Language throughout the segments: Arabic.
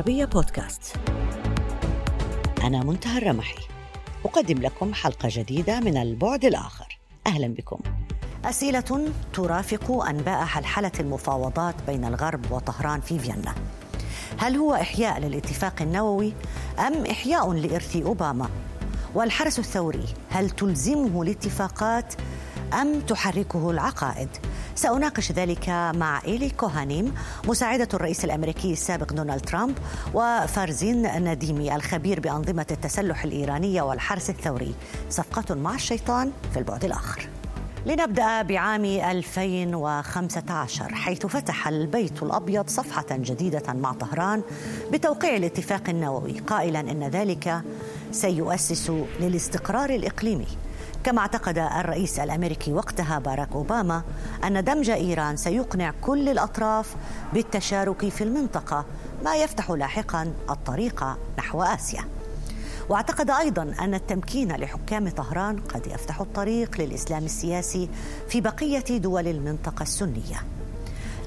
العربية بودكاست. أنا منتهى الرمحي. أقدم لكم حلقة جديدة من البعد الآخر. أهلا بكم. أسئلة ترافق أنباء حلحلة المفاوضات بين الغرب وطهران في فيينا. هل هو إحياء للاتفاق النووي أم إحياء لإرث أوباما؟ والحرس الثوري هل تلزمه الاتفاقات أم تحركه العقائد؟ سأناقش ذلك مع إيلي كوهانيم مساعدة الرئيس الأمريكي السابق دونالد ترامب وفارزين نديمي الخبير بأنظمة التسلح الإيرانية والحرس الثوري. صفقة مع الشيطان في البعد الآخر. لنبدأ بعام 2015 حيث فتح البيت الأبيض صفحة جديدة مع طهران بتوقيع الاتفاق النووي. قائلا إن ذلك سيؤسس للاستقرار الإقليمي. كما اعتقد الرئيس الأمريكي وقتها باراك أوباما أن دمج إيران سيقنع كل الأطراف بالتشارك في المنطقة ما يفتح لاحقا الطريق نحو آسيا. واعتقد أيضا أن التمكين لحكام طهران قد يفتح الطريق للإسلام السياسي في بقية دول المنطقة السنية.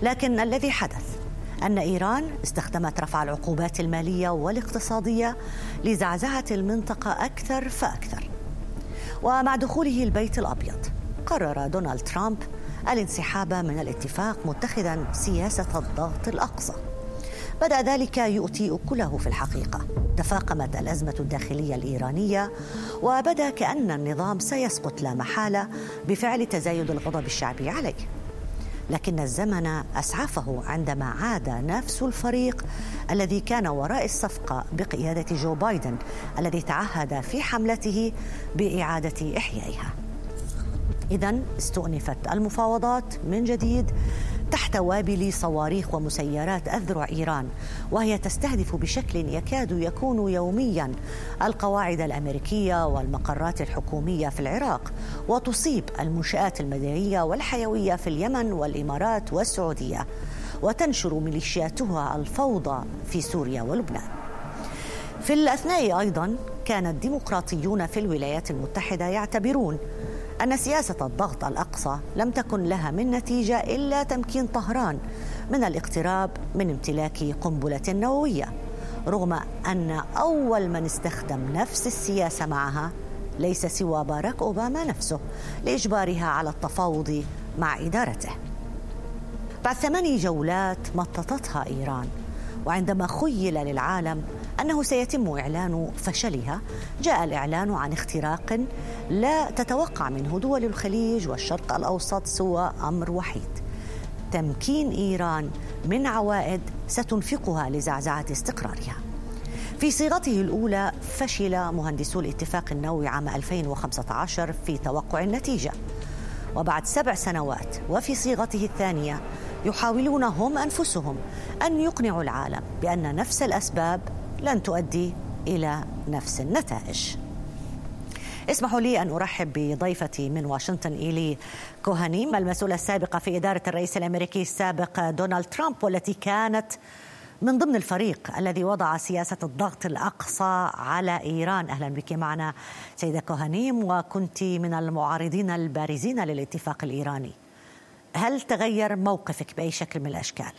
لكن الذي حدث أن إيران استخدمت رفع العقوبات المالية والاقتصادية لزعزعة المنطقة أكثر فأكثر. ومع دخوله البيت الأبيض قرر دونالد ترامب الانسحاب من الاتفاق متخذا سياسة الضغط الأقصى. بدأ ذلك يؤتي أكله في الحقيقة. تفاقمت الأزمة الداخلية الإيرانية وبدأ كأن النظام سيسقط لا محالة بفعل تزايد الغضب الشعبي عليه. لكن الزمن أسعفه عندما عاد نفس الفريق الذي كان وراء الصفقة بقيادة جو بايدن الذي تعهد في حملته بإعادة إحيائها. اذا استؤنفت المفاوضات من جديد تحت وابل صواريخ ومسيرات أذرع إيران وهي تستهدف بشكل يكاد يكون يوميا القواعد الأمريكية والمقرات الحكومية في العراق وتصيب المنشآت المدنية والحيوية في اليمن والإمارات والسعودية وتنشر ميليشياتها الفوضى في سوريا ولبنان. في الأثناء أيضا كان الديمقراطيون في الولايات المتحدة يعتبرون أن سياسة الضغط الأقصى لم تكن لها من نتيجة إلا تمكين طهران من الاقتراب من امتلاك قنبلة نووية رغم أن أول من استخدم نفس السياسة معها ليس سوى باراك أوباما نفسه لإجبارها على التفاوض مع إدارته. بعد ثماني جولات مططتها إيران وعندما خيل للعالم أنه سيتم إعلان فشلها. جاء الإعلان عن اختراق لا تتوقع منه دول الخليج والشرق الأوسط سوى أمر وحيد. تمكين إيران من عوائد ستنفقها لزعزعة استقرارها. في صيغته الأولى فشل مهندسو الاتفاق النووي عام 2015 في توقع النتيجة. وبعد سبع سنوات وفي صيغته الثانية يحاولون هم أنفسهم أن يقنعوا العالم بأن نفس الأسباب لن تؤدي إلى نفس النتائج. اسمحوا لي أن أرحب بضيفتي من واشنطن إيلي كوهانيم المسؤولة السابقة في إدارة الرئيس الأمريكي السابق دونالد ترامب والتي كانت من ضمن الفريق الذي وضع سياسة الضغط الأقصى على إيران أهلا بك معنا سيدة كوهانيم وكنت من المعارضين البارزين للاتفاق الإيراني هل تغير موقفك بأي شكل من الأشكال؟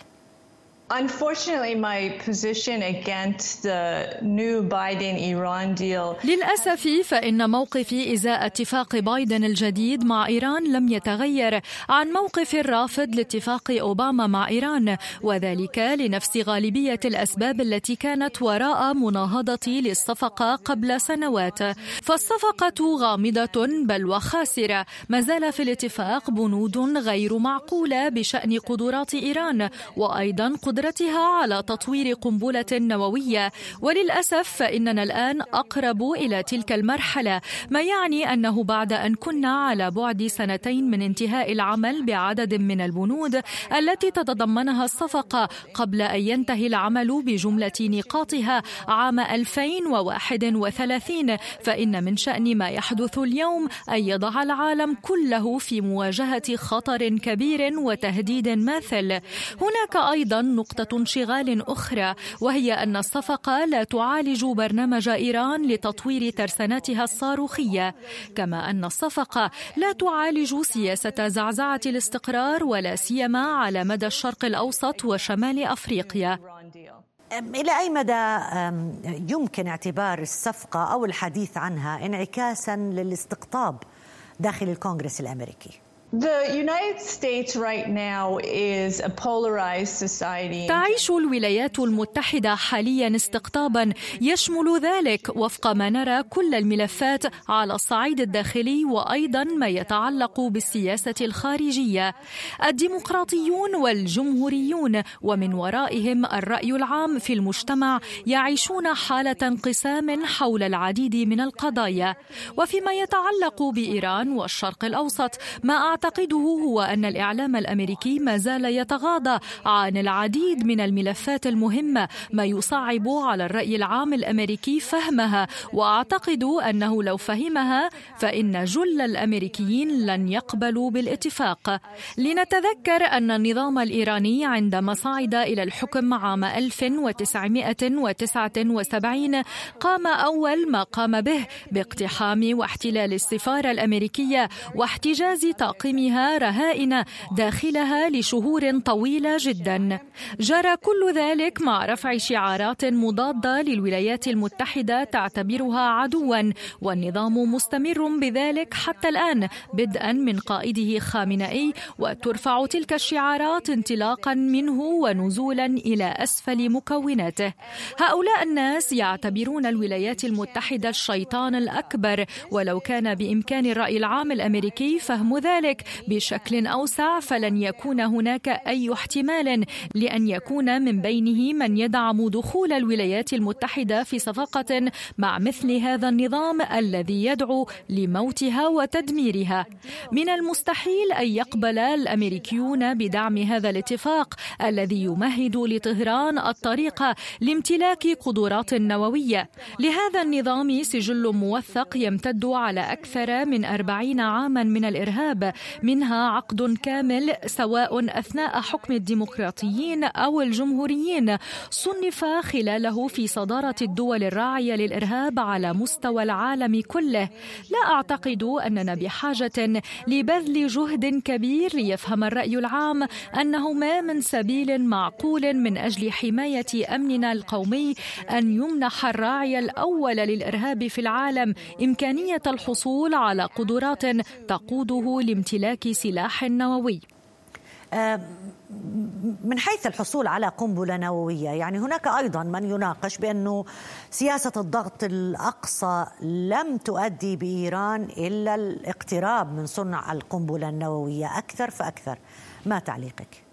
للأسف فإن موقفي إزاء اتفاق بايدن الجديد مع إيران لم يتغير عن موقف الرافض لاتفاق أوباما مع إيران وذلك لنفس غالبية الأسباب التي كانت وراء مناهضتي للصفقة قبل سنوات. فالصفقة غامضة بل وخاسرة. ما زال في الاتفاق بنود غير معقولة بشأن قدرات إيران وأيضا قدرات قدرتها على تطوير قنبلة نووية. وللأسف فإننا الآن أقرب إلى تلك المرحلة ما يعني أنه بعد أن كنا على بعد سنتين من انتهاء العمل بعدد من البنود التي تتضمنها الصفقه قبل أن ينتهي العمل بجملة نقاطها عام 2031 فإن من شأن ما يحدث اليوم أن يضع العالم كله في مواجهة خطر كبير وتهديد ماثل. هناك أيضا نقطة انشغال أخرى وهي أن الصفقة لا تعالج برنامج إيران لتطوير ترسانتها الصاروخية كما أن الصفقة لا تعالج سياسة زعزعة الاستقرار ولا سيما على مدى الشرق الأوسط وشمال أفريقيا إلى أي مدى يمكن اعتبار الصفقة أو الحديث عنها انعكاسا للاستقطاب داخل الكونغرس الأمريكي؟ تعيش الولايات المتحدة حاليا استقطابا. يشمل ذلك وفق ما نرى كل الملفات على الصعيد الداخلي وأيضا ما يتعلق بالسياسة الخارجية. الديمقراطيون والجمهوريون ومن ورائهم الرأي العام في المجتمع يعيشون حالة انقسام حول العديد من القضايا. وفيما يتعلق بإيران والشرق الأوسط ما أعتقد أعتقده هو أن الإعلام الأمريكي ما زال يتغاضى عن العديد من الملفات المهمة ما يصعب على الرأي العام الأمريكي فهمها وأعتقد أنه لو فهمها فإن جل الأمريكيين لن يقبلوا بالاتفاق. لنتذكر أن النظام الإيراني عندما صعد إلى الحكم عام 1979 قام أول ما قام به باقتحام واحتلال السفارة الأمريكية واحتجاز طاقم تحريمها رهائن داخلها لشهور طويلة جدا. جرى كل ذلك مع رفع شعارات مضادة للولايات المتحدة تعتبرها عدوا والنظام مستمر بذلك حتى الآن بدءا من قائده خامنئي وترفع تلك الشعارات انطلاقا منه ونزولا إلى أسفل مكوناته. هؤلاء الناس يعتبرون الولايات المتحدة الشيطان الأكبر ولو كان بإمكان الرأي العام الأمريكي فهم ذلك بشكل أوسع فلن يكون هناك أي احتمال لأن يكون من بينه من يدعم دخول الولايات المتحدة في صفقة مع مثل هذا النظام الذي يدعو لموتها وتدميرها. من المستحيل أن يقبل الأمريكيون بدعم هذا الاتفاق الذي يمهد لطهران الطريق لامتلاك قدرات نووية. لهذا النظام سجل موثق يمتد على أكثر من أربعين عاما من الإرهاب منها عقد كامل سواء أثناء حكم الديمقراطيين أو الجمهوريين صنف خلاله في صدارة الدول الراعية للإرهاب على مستوى العالم كله. لا أعتقد أننا بحاجة لبذل جهد كبير ليفهم الرأي العام انه ما من سبيل معقول من أجل حماية أمننا القومي أن يمنح الراعي الأول للإرهاب في العالم إمكانية الحصول على قدرات تقوده لامتلاك امتلاك سلاح نووي. آه، من حيث الحصول على قنبلة نووية يعني هناك أيضا من يناقش بأنه سياسة الضغط الأقصى لم تؤدي بإيران إلا الاقتراب من صنع القنبلة النووية. أكثر فأكثر. ما تعليقك؟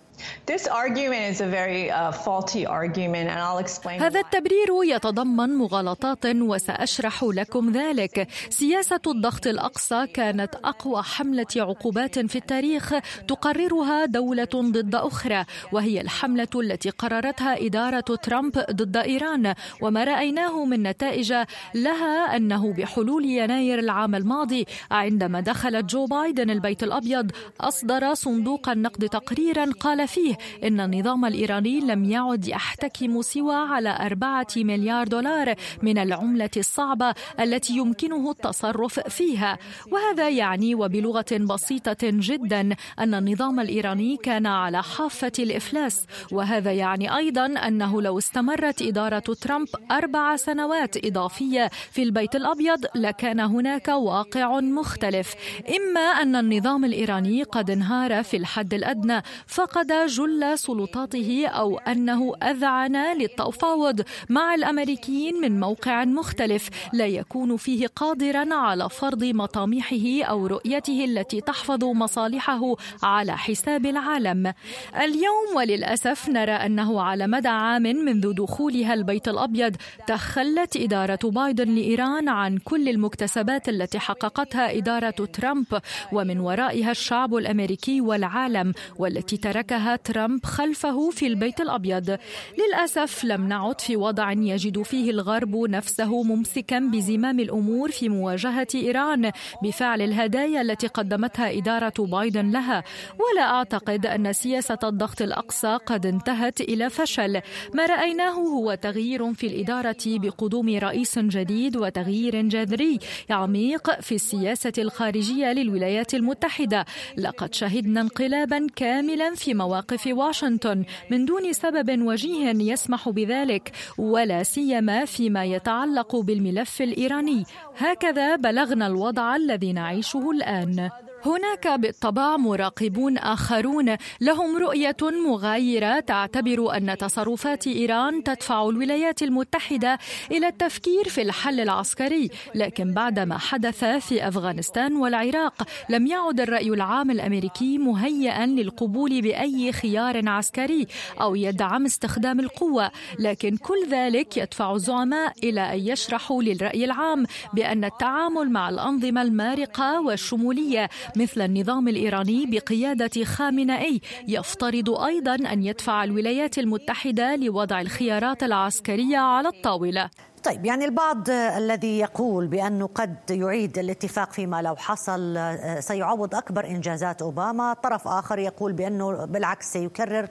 This argument is a very uh, faulty argument and I'll explain هذا التبرير يتضمن مغالطات وسأشرح لكم ذلك. سياسة الضغط الأقصى كانت أقوى حملة عقوبات في التاريخ تقررها دولة ضد أخرى وهي الحملة التي قررتها إدارة ترامب ضد إيران وما رأيناه من نتائج لها أنه بحلول يناير العام الماضي عندما دخلت جو بايدن البيت الأبيض أصدر صندوق النقد تقريرا قال فيه إن النظام الإيراني لم يعد يحتكم سوى على أربعة مليار دولار من العملة الصعبة التي يمكنه التصرف فيها. وهذا يعني وبلغة بسيطة جدا أن النظام الإيراني كان على حافة الإفلاس. وهذا يعني أيضا أنه لو استمرت إدارة ترامب أربع سنوات إضافية في البيت الأبيض لكان هناك واقع مختلف. إما أن النظام الإيراني قد انهار في الحد الأدنى فقد جل سلطاته أو أنه أذعن للتفاوض مع الأمريكيين من موقع مختلف لا يكون فيه قادرا على فرض مطامحه أو رؤيته التي تحفظ مصالحه على حساب العالم. اليوم وللأسف نرى أنه على مدى عام منذ دخولها البيت الأبيض تخلت إدارة بايدن لإيران عن كل المكتسبات التي حققتها إدارة ترامب ومن ورائها الشعب الأمريكي والعالم والتي تركها ترامب خلفه في البيت الأبيض. للأسف لم نعد في وضع يجد فيه الغرب نفسه ممسكا بزمام الأمور في مواجهة إيران بفعل الهدايا التي قدمتها إدارة بايدن لها. ولا أعتقد أن سياسة الضغط الأقصى قد انتهت إلى فشل. ما رأيناه هو تغيير في الإدارة بقدوم رئيس جديد وتغيير جذري عميق في السياسة الخارجية للولايات المتحدة. لقد شهدنا انقلابا كاملا في مواقع مواقف واشنطن من دون سبب وجيه يسمح بذلك ولا سيما فيما يتعلق بالملف الإيراني. هكذا بلغنا الوضع الذي نعيشه الآن. هناك بالطبع مراقبون آخرون لهم رؤية مغايرة تعتبر أن تصرفات إيران تدفع الولايات المتحدة إلى التفكير في الحل العسكري، لكن بعد ما حدث في أفغانستان والعراق لم يعد الرأي العام الأمريكي مهيئا للقبول بأي خيار عسكري أو يدعم استخدام القوة، لكن كل ذلك يدفع الزعماء إلى أن يشرحوا للرأي العام بأن التعامل مع الأنظمة المارقة والشمولية مثل النظام الإيراني بقيادة خامنئي يفترض أيضا أن يدفع الولايات المتحدة لوضع الخيارات العسكرية على الطاولة. طيب يعني البعض الذي يقول بأنه قد يعيد الاتفاق فيما لو حصل سيعوض أكبر إنجازات أوباما. طرف آخر يقول بأنه بالعكس سيكرر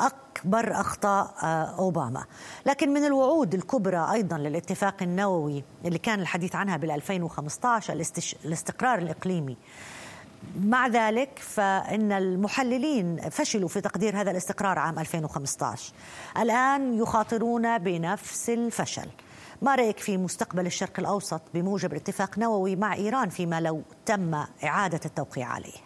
أكبر أخطاء أوباما. لكن من الوعود الكبرى أيضا للاتفاق النووي اللي كان الحديث عنها بال 2015 الاستقرار الإقليمي. مع ذلك فإن المحللين فشلوا في تقدير هذا الاستقرار عام 2015 الآن يخاطرون بنفس الفشل. ما رأيك في مستقبل الشرق الأوسط بموجب اتفاق نووي مع إيران فيما لو تم إعادة التوقيع عليه؟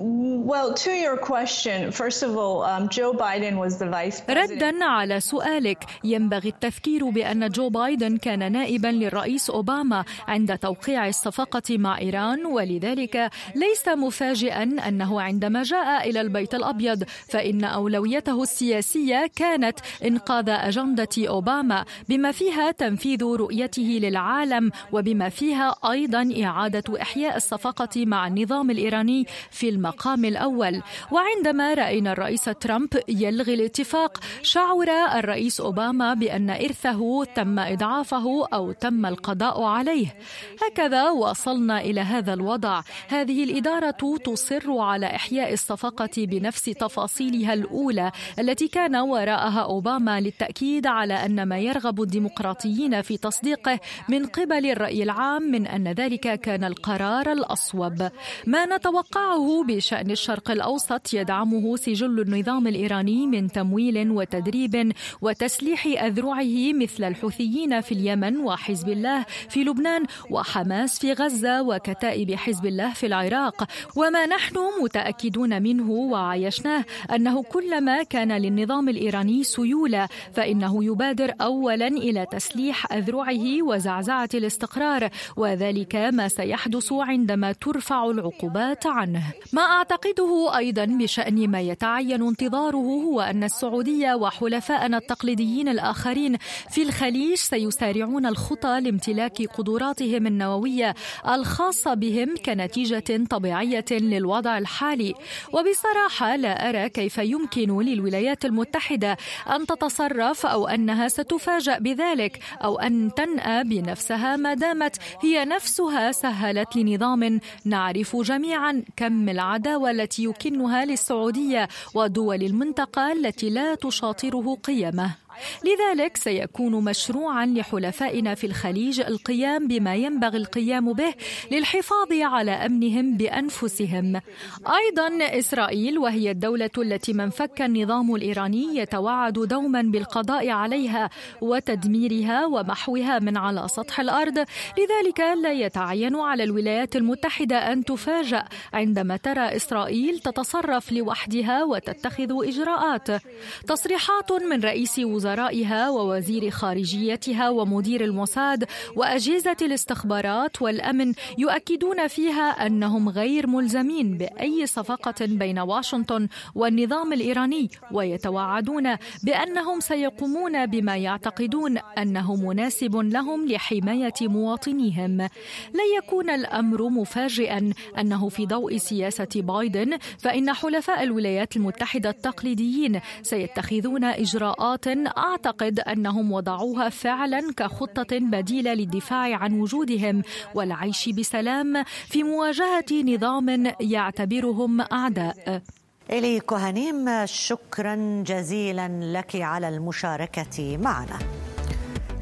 Well, to your question, first of all, um, Joe Biden was the vice president. ردا على سؤالك ينبغي التذكير بأن جو بايدن كان نائبا للرئيس أوباما عند توقيع الصفقة مع إيران ولذلك ليس مفاجئا أنه عندما جاء إلى البيت الأبيض فإن أولويته السياسية كانت إنقاذ أجندة أوباما بما فيها تنفيذ رؤيته للعالم وبما فيها أيضا إعادة إحياء الصفقة مع النظام الإيراني في المقام المقام الأول. وعندما رأينا الرئيس ترامب يلغي الاتفاق شعر الرئيس أوباما بأن إرثه تم إضعافه أو تم القضاء عليه. هكذا وصلنا إلى هذا الوضع. هذه الإدارة تصر على إحياء الصفقة بنفس تفاصيلها الأولى التي كان وراءها أوباما للتأكيد على أن ما يرغب الديمقراطيين في تصديقه من قبل الرأي العام من أن ذلك كان القرار الأصوب. ما نتوقعه بشأن الشرق الأوسط يدعمه سجل النظام الإيراني من تمويل وتدريب وتسليح أذرعه مثل الحوثيين في اليمن وحزب الله في لبنان وحماس في غزة وكتائب حزب الله في العراق. وما نحن متأكدون منه وعايشناه أنه كلما كان للنظام الإيراني سيولة فإنه يبادر أولا إلى تسليح أذرعه وزعزعة الاستقرار وذلك ما سيحدث عندما ترفع العقوبات عنه. ما أعتقده أيضا بشأن ما يتعين انتظاره هو أن السعودية وحلفائنا التقليديين الآخرين في الخليج سيسارعون الخطى لامتلاك قدراتهم النووية الخاصة بهم كنتيجة طبيعية للوضع الحالي. وبصراحة لا أرى كيف يمكن للولايات المتحدة أن تتصرف أو أنها ستفاجأ بذلك أو أن تنأى بنفسها ما دامت هي نفسها سهلت لنظام نعرف جميعا كم العالم العداوة التي يكنها للسعودية ودول المنطقة التي لا تشاطره قيمة. لذلك سيكون مشروعا لحلفائنا في الخليج القيام بما ينبغي القيام به للحفاظ على أمنهم بأنفسهم. أيضا إسرائيل وهي الدولة التي من فك النظام الإيراني يتوعد دوما بالقضاء عليها وتدميرها ومحوها من على سطح الأرض، لذلك لا يتعين على الولايات المتحدة أن تفاجأ عندما ترى إسرائيل تتصرف لوحدها وتتخذ إجراءات. تصريحات من رئيس وزراء وزرائها ووزير خارجيتها ومدير الموساد وأجهزة الاستخبارات والأمن يؤكدون فيها أنهم غير ملزمين بأي صفقة بين واشنطن والنظام الإيراني ويتوعدون بأنهم سيقومون بما يعتقدون أنه مناسب لهم لحماية مواطنيهم. لن يكون الأمر مفاجئا أنه في ضوء سياسة بايدن فإن حلفاء الولايات المتحدة التقليديين سيتخذون إجراءات أعتقد أنهم وضعوها فعلا كخطة بديلة للدفاع عن وجودهم والعيش بسلام في مواجهة نظام يعتبرهم أعداء. إلي كوهانيم شكرا جزيلا لك على المشاركة معنا.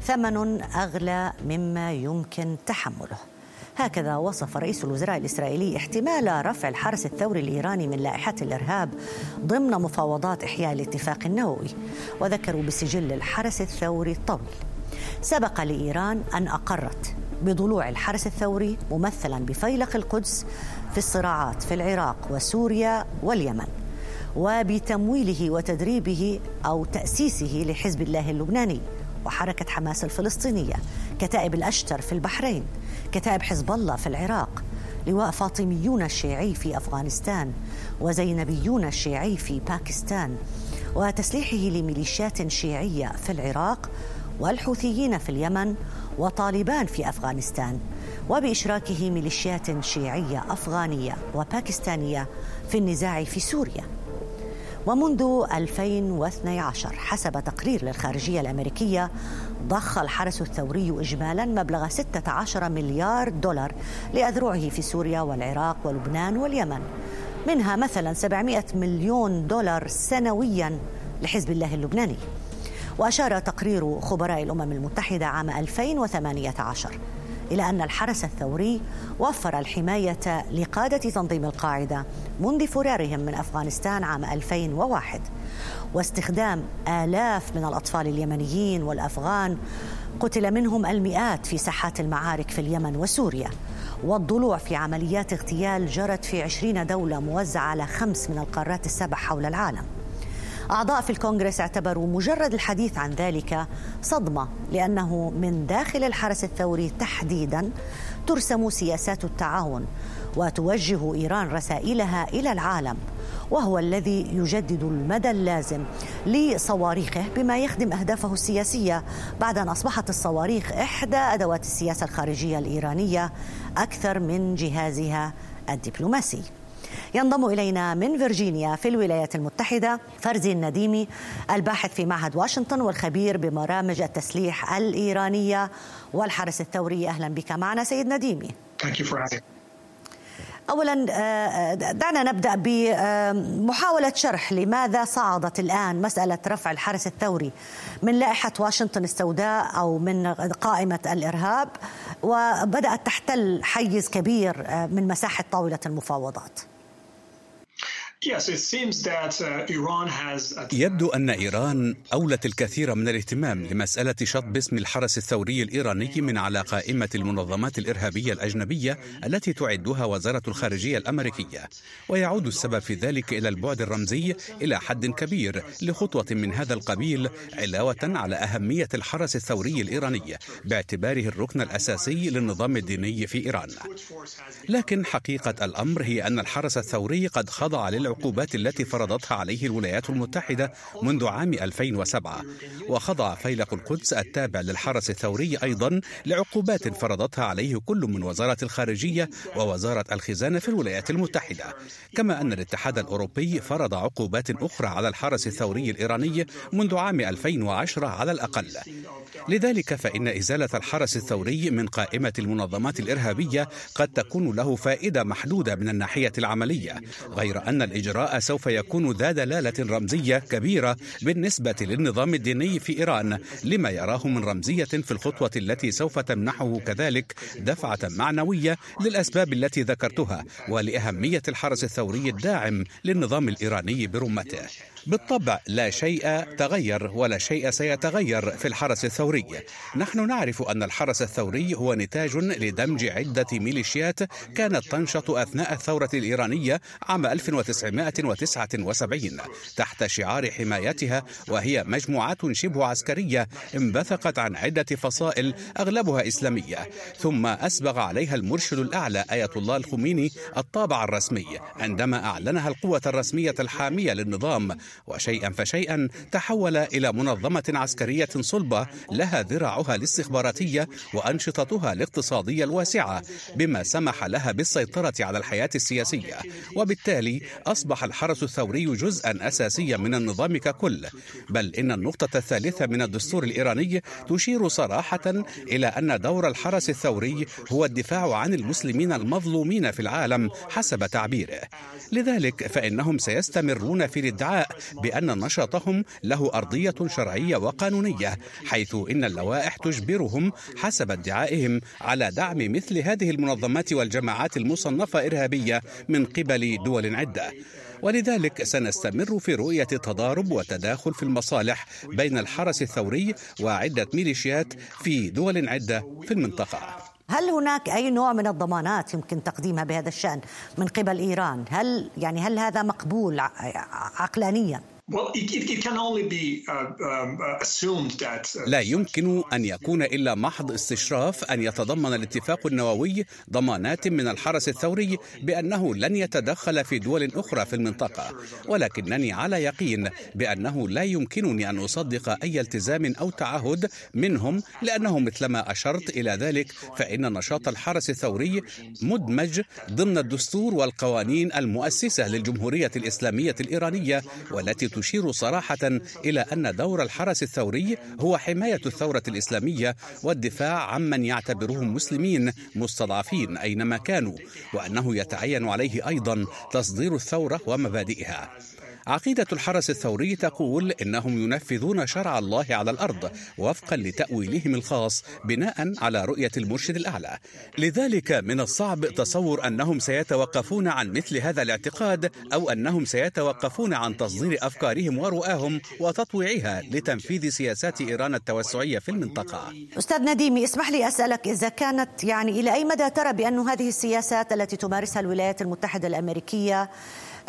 ثمن أغلى مما يمكن تحمله. هكذا وصف رئيس الوزراء الإسرائيلي احتمال رفع الحرس الثوري الإيراني من لائحة الإرهاب ضمن مفاوضات إحياء الاتفاق النووي وذكروا بسجل الحرس الثوري الطويل سبق لإيران أن أقرت بضلوع الحرس الثوري ممثلا بفيلق القدس في الصراعات في العراق وسوريا واليمن وبتمويله وتدريبه أو تأسيسه لحزب الله اللبناني وحركة حماس الفلسطينية كتائب الأشتر في البحرين. كتائب حزب الله في العراق. لواء فاطميون الشيعي في أفغانستان وزينبيون الشيعي في باكستان. وتسليحه لميليشيات شيعية في العراق والحوثيين في اليمن وطالبان في أفغانستان. وبإشراكه ميليشيات شيعية أفغانية وباكستانية في النزاع في سوريا. ومنذ 2012 حسب تقرير للخارجية الأمريكية ضخ الحرس الثوري إجمالا مبلغ 16 مليار دولار لأذرعه في سوريا والعراق ولبنان واليمن منها مثلا 700 مليون دولار سنويا لحزب الله اللبناني. وأشار تقرير خبراء الأمم المتحدة عام 2018 إلى أن الحرس الثوري وفر الحماية لقادة تنظيم القاعدة منذ فرارهم من أفغانستان عام 2001 واستخدام آلاف من الأطفال اليمنيين والأفغان قتل منهم المئات في ساحات المعارك في اليمن وسوريا. والضلوع في عمليات اغتيال جرت في عشرين دولة موزعة على خمس من القارات السبع حول العالم. أعضاء في الكونغرس اعتبروا مجرد الحديث عن ذلك صدمة لأنه من داخل الحرس الثوري تحديدا ترسم سياسات التعاون وتوجه إيران رسائلها إلى العالم وهو الذي يجدد المدى اللازم لصواريخه بما يخدم أهدافه السياسية بعد أن أصبحت الصواريخ إحدى أدوات السياسة الخارجية الإيرانية أكثر من جهازها الدبلوماسي. ينضم إلينا من فيرجينيا في الولايات المتحدة فرزي النديمي الباحث في معهد واشنطن والخبير ببرامج التسليح الإيرانية والحرس الثوري. أهلا بك معنا سيد نديمي. اولا آه، دعنا نبدأ بمحاولة شرح لماذا صعدت الآن مسألة رفع الحرس الثوري من لائحة واشنطن السوداء أو من قائمة الإرهاب وبدأت تحتل حيز كبير آه، من مساحة طاولة المفاوضات. يبدو أن إيران أولت الكثير من الاهتمام لمسألة شطب اسم الحرس الثوري الإيراني من على قائمة المنظمات الإرهابية الأجنبية التي تعدها وزارة الخارجية الأمريكية. ويعود السبب في ذلك إلى البعد الرمزي إلى حد كبير لخطوة من هذا القبيل علاوة على أهمية الحرس الثوري الإيراني باعتباره الركن الأساسي للنظام الديني في إيران. لكن حقيقة الأمر هي أن الحرس الثوري قد خضع للعقوبات العقوبات التي فرضتها عليه الولايات المتحدة منذ عام 2007 وخضع فيلق القدس التابع للحرس الثوري أيضا لعقوبات فرضتها عليه كل من وزارة الخارجية ووزارة الخزانة في الولايات المتحدة. كما أن الاتحاد الأوروبي فرض عقوبات أخرى على الحرس الثوري الإيراني منذ عام 2010 على الأقل. لذلك فإن إزالة الحرس الثوري من قائمة المنظمات الإرهابية قد تكون له فائدة محدودة من الناحية العملية غير أن الإجراء سوف يكون ذا دلالة رمزية كبيرة بالنسبة للنظام الديني في إيران لما يراه من رمزية في الخطوة التي سوف تمنحه كذلك دفعة معنوية للأسباب التي ذكرتها ولأهمية الحرس الثوري الداعم للنظام الإيراني برمته. بالطبع لا شيء تغير ولا شيء سيتغير في الحرس الثوري. نحن نعرف أن الحرس الثوري هو نتاج لدمج عدة ميليشيات كانت تنشط أثناء الثورة الإيرانية عام 1979 تحت شعار حمايتها وهي مجموعات شبه عسكرية انبثقت عن عدة فصائل أغلبها إسلامية. ثم أسبغ عليها المرشد الأعلى آية الله الخميني الطابع الرسمي عندما أعلنها القوة الرسمية الحامية للنظام وشيئا فشيئا تحول إلى منظمة عسكرية صلبة لها ذراعها الاستخباراتية وأنشطتها الاقتصادية الواسعة بما سمح لها بالسيطرة على الحياة السياسية. وبالتالي أصبح الحرس الثوري جزءا أساسيا من النظام ككل. بل إن النقطة الثالثة من الدستور الإيراني تشير صراحة إلى أن دور الحرس الثوري هو الدفاع عن المسلمين المظلومين في العالم حسب تعبيره. لذلك فإنهم سيستمرون في الادعاء بأن نشاطهم له أرضية شرعية وقانونية حيث إن اللوائح تجبرهم حسب ادعائهم على دعم مثل هذه المنظمات والجماعات المصنفة إرهابية من قبل دول عدة. ولذلك سنستمر في رؤية تضارب وتداخل في المصالح بين الحرس الثوري وعدة ميليشيات في دول عدة في المنطقة. هل هناك أي نوع من الضمانات يمكن تقديمها بهذا الشأن من قبل إيران؟ هل يعني هل هذا مقبول عقلانيا؟ لا يمكن أن يكون إلا محض استشراف أن يتضمن الاتفاق النووي ضمانات من الحرس الثوري بأنه لن يتدخل في دول أخرى في المنطقة. ولكنني على يقين بأنه لا يمكنني أن أصدق أي التزام أو تعهد منهم لأنه مثلما أشرت إلى ذلك فإن نشاط الحرس الثوري مدمج ضمن الدستور والقوانين المؤسسة للجمهورية الإسلامية الإيرانية والتي تشير صراحة إلى أن دور الحرس الثوري هو حماية الثورة الإسلامية والدفاع عمن يعتبرهم مسلمين مستضعفين أينما كانوا وأنه يتعين عليه أيضا تصدير الثورة ومبادئها. عقيدة الحرس الثوري تقول إنهم ينفذون شرع الله على الأرض وفقا لتأويلهم الخاص بناء على رؤية المرشد الأعلى. لذلك من الصعب تصور أنهم سيتوقفون عن مثل هذا الاعتقاد أو أنهم سيتوقفون عن تصدير أفكارهم ورؤاهم وتطويعها لتنفيذ سياسات إيران التوسعية في المنطقة. أستاذ نديمي اسمح لي أسألك إذا كانت يعني إلى أي مدى ترى بأن هذه السياسات التي تمارسها الولايات المتحدة الأمريكية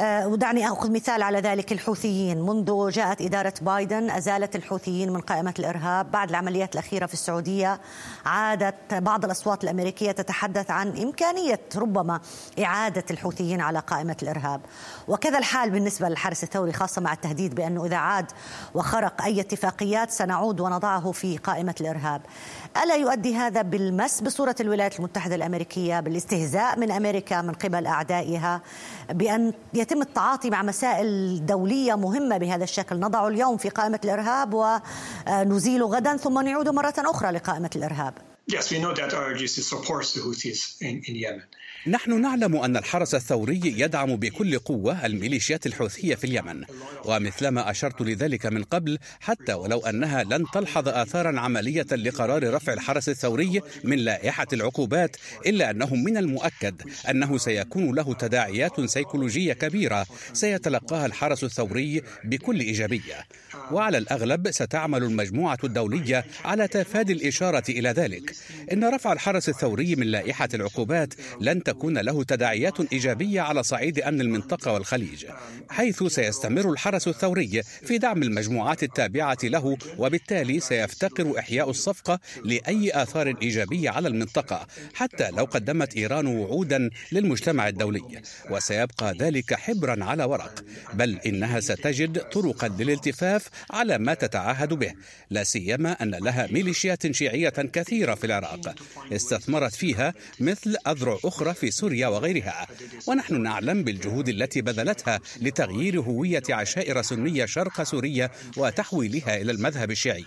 ودعني أخذ مثال على ذلك الحوثيين. منذ جاءت إدارة بايدن أزالت الحوثيين من قائمة الإرهاب. بعد العمليات الأخيرة في السعودية عادت بعض الأصوات الأمريكية تتحدث عن إمكانية ربما إعادة الحوثيين على قائمة الإرهاب. وكذا الحال بالنسبة للحرس الثوري خاصة مع التهديد بأنه إذا عاد وخرق أي اتفاقيات سنعود ونضعه في قائمة الإرهاب. ألا يؤدي هذا بالمس بصورة الولايات المتحدة الأمريكية بالاستهزاء من أمريكا من قبل أعدائها بأن يتم التعاطي مع مسائل دولية مهمة بهذا الشكل نضع اليوم في قائمة الإرهاب ونزيل غدا ثم نعود مرة أخرى لقائمة الإرهاب Yes, we know that RGC supports the Houthis in, in Yemen. نحن نعلم أن الحرس الثوري يدعم بكل قوة الميليشيات الحوثية في اليمن ومثلما أشرت لذلك من قبل حتى ولو أنها لن تلحظ آثارا عملية لقرار رفع الحرس الثوري من لائحة العقوبات إلا أنه من المؤكد أنه سيكون له تداعيات سيكولوجية كبيرة سيتلقاها الحرس الثوري بكل إيجابية. وعلى الأغلب ستعمل المجموعة الدولية على تفادي الإشارة إلى ذلك إن رفع الحرس الثوري من لائحة العقوبات لن تكون له تداعيات إيجابية على صعيد أمن المنطقة والخليج حيث سيستمر الحرس الثوري في دعم المجموعات التابعة له وبالتالي سيفتقر إحياء الصفقة لأي آثار إيجابية على المنطقة حتى لو قدمت إيران وعودا للمجتمع الدولي. وسيبقى ذلك حبرا على ورق بل إنها ستجد طرقا للالتفاف على ما تتعهد به. لا سيما أن لها ميليشيات شيعية كثيرة في العراق استثمرت فيها مثل أذرع أخرى في سوريا وغيرها. ونحن نعلم بالجهود التي بذلتها لتغيير هوية عشائر سنية شرق سوريا وتحويلها إلى المذهب الشيعي.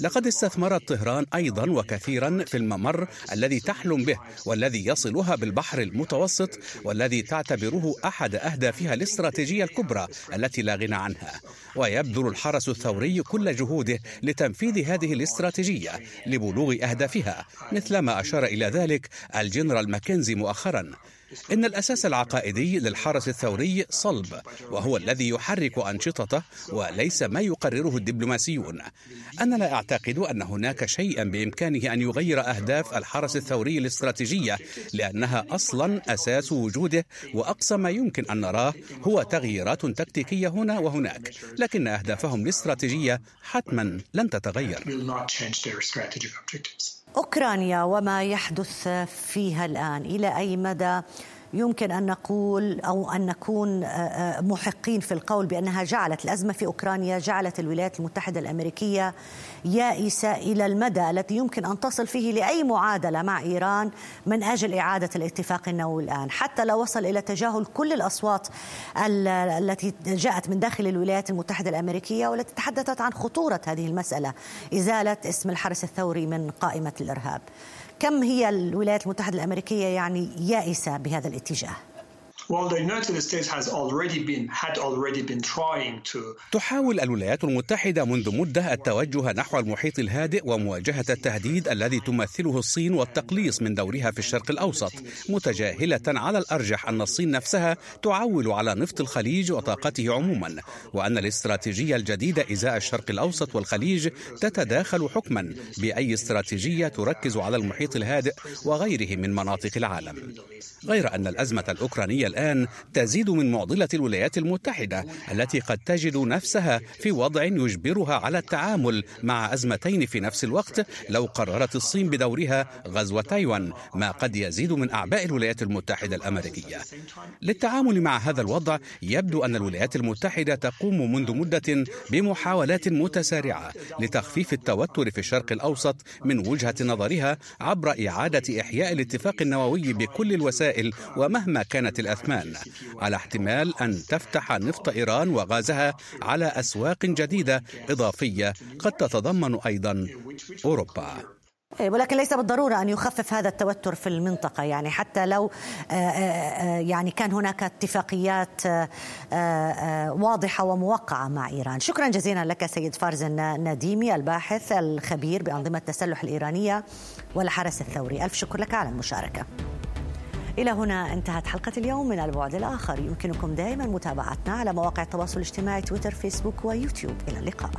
لقد استثمرت طهران أيضا وكثيرا في الممر الذي تحلم به والذي يصلها بالبحر المتوسط والذي تعتبره أحد أهدافها الاستراتيجية الكبرى التي لا غنى عنها. ويبذل الحرس الثوري كل جهوده لتنفيذ هذه الاستراتيجية لبلوغ أهدافها مثلما أشار إلى ذلك الجنرال ماكنزي مؤخرا إن الأساس العقائدي للحرس الثوري صلب وهو الذي يحرك أنشطته وليس ما يقرره الدبلوماسيون. أنا لا أعتقد أن هناك شيئا بإمكانه أن يغير أهداف الحرس الثوري الاستراتيجية لأنها أصلا أساس وجوده وأقصى ما يمكن أن نراه هو تغييرات تكتيكية هنا وهناك لكن أهدافهم الاستراتيجية حتما لن تتغير. أوكرانيا وما يحدث فيها الآن؟ إلى أي مدى يمكن أن نقول أو أن نكون آه، آه، محقين في القول بأنها جعلت الأزمة في أوكرانيا جعلت الولايات المتحدة الأمريكية يائسة إلى المدى الذي يمكن أن تصل فيه لأي معادلة مع إيران من أجل إعادة الاتفاق النووي الآن، حتى لو وصل إلى تجاهل كل الأصوات التي جاءت من داخل الولايات المتحدة الأمريكية والتي تحدثت عن خطورة هذه المسألة، إزالة اسم الحرس الثوري من قائمة الإرهاب. كم هي الولايات المتحدة الأمريكية يعني يائسة بهذا الاتجاه؟ تحاول الولايات المتحدة منذ مدة التوجه نحو المحيط الهادئ ومواجهة التهديد الذي تمثله الصين والتقليص من دورها في الشرق الأوسط متجاهلة على الأرجح أن الصين نفسها تعول على نفط الخليج وطاقته عموما وأن الاستراتيجية الجديدة إزاء الشرق الأوسط والخليج تتداخل حكما بأي استراتيجية تركز على المحيط الهادئ وغيره من مناطق العالم. غير أن الأزمة الأوكرانية الآن تزيد من معضلة الولايات المتحدة التي قد تجد نفسها في وضع يجبرها على التعامل مع أزمتين في نفس الوقت لو قررت الصين بدورها غزو تايوان ما قد يزيد من أعباء الولايات المتحدة الأمريكية. للتعامل مع هذا الوضع يبدو أن الولايات المتحدة تقوم منذ مدة بمحاولات متسارعة لتخفيف التوتر في الشرق الأوسط من وجهة نظرها عبر إعادة إحياء الاتفاق النووي بكل الوسائل ومهما كانت الأثمان على احتمال أن تفتح نفط إيران وغازها على أسواق جديدة إضافية قد تتضمن أيضا أوروبا. إيه، ولكن ليس بالضرورة أن يخفف هذا التوتر في المنطقة يعني حتى لو آه، آه، آه، يعني كان هناك اتفاقيات واضحة وموقعة مع إيران. شكرا جزيلا لك سيد فارزن نديمي الباحث الخبير بأنظمة التسلح الإيرانية والحرس الثوري. ألف شكر لك على المشاركة. إلى هنا انتهت حلقة اليوم من البعد الآخر. يمكنكم دائما متابعتنا على مواقع التواصل الاجتماعي تويتر فيسبوك ويوتيوب. إلى اللقاء.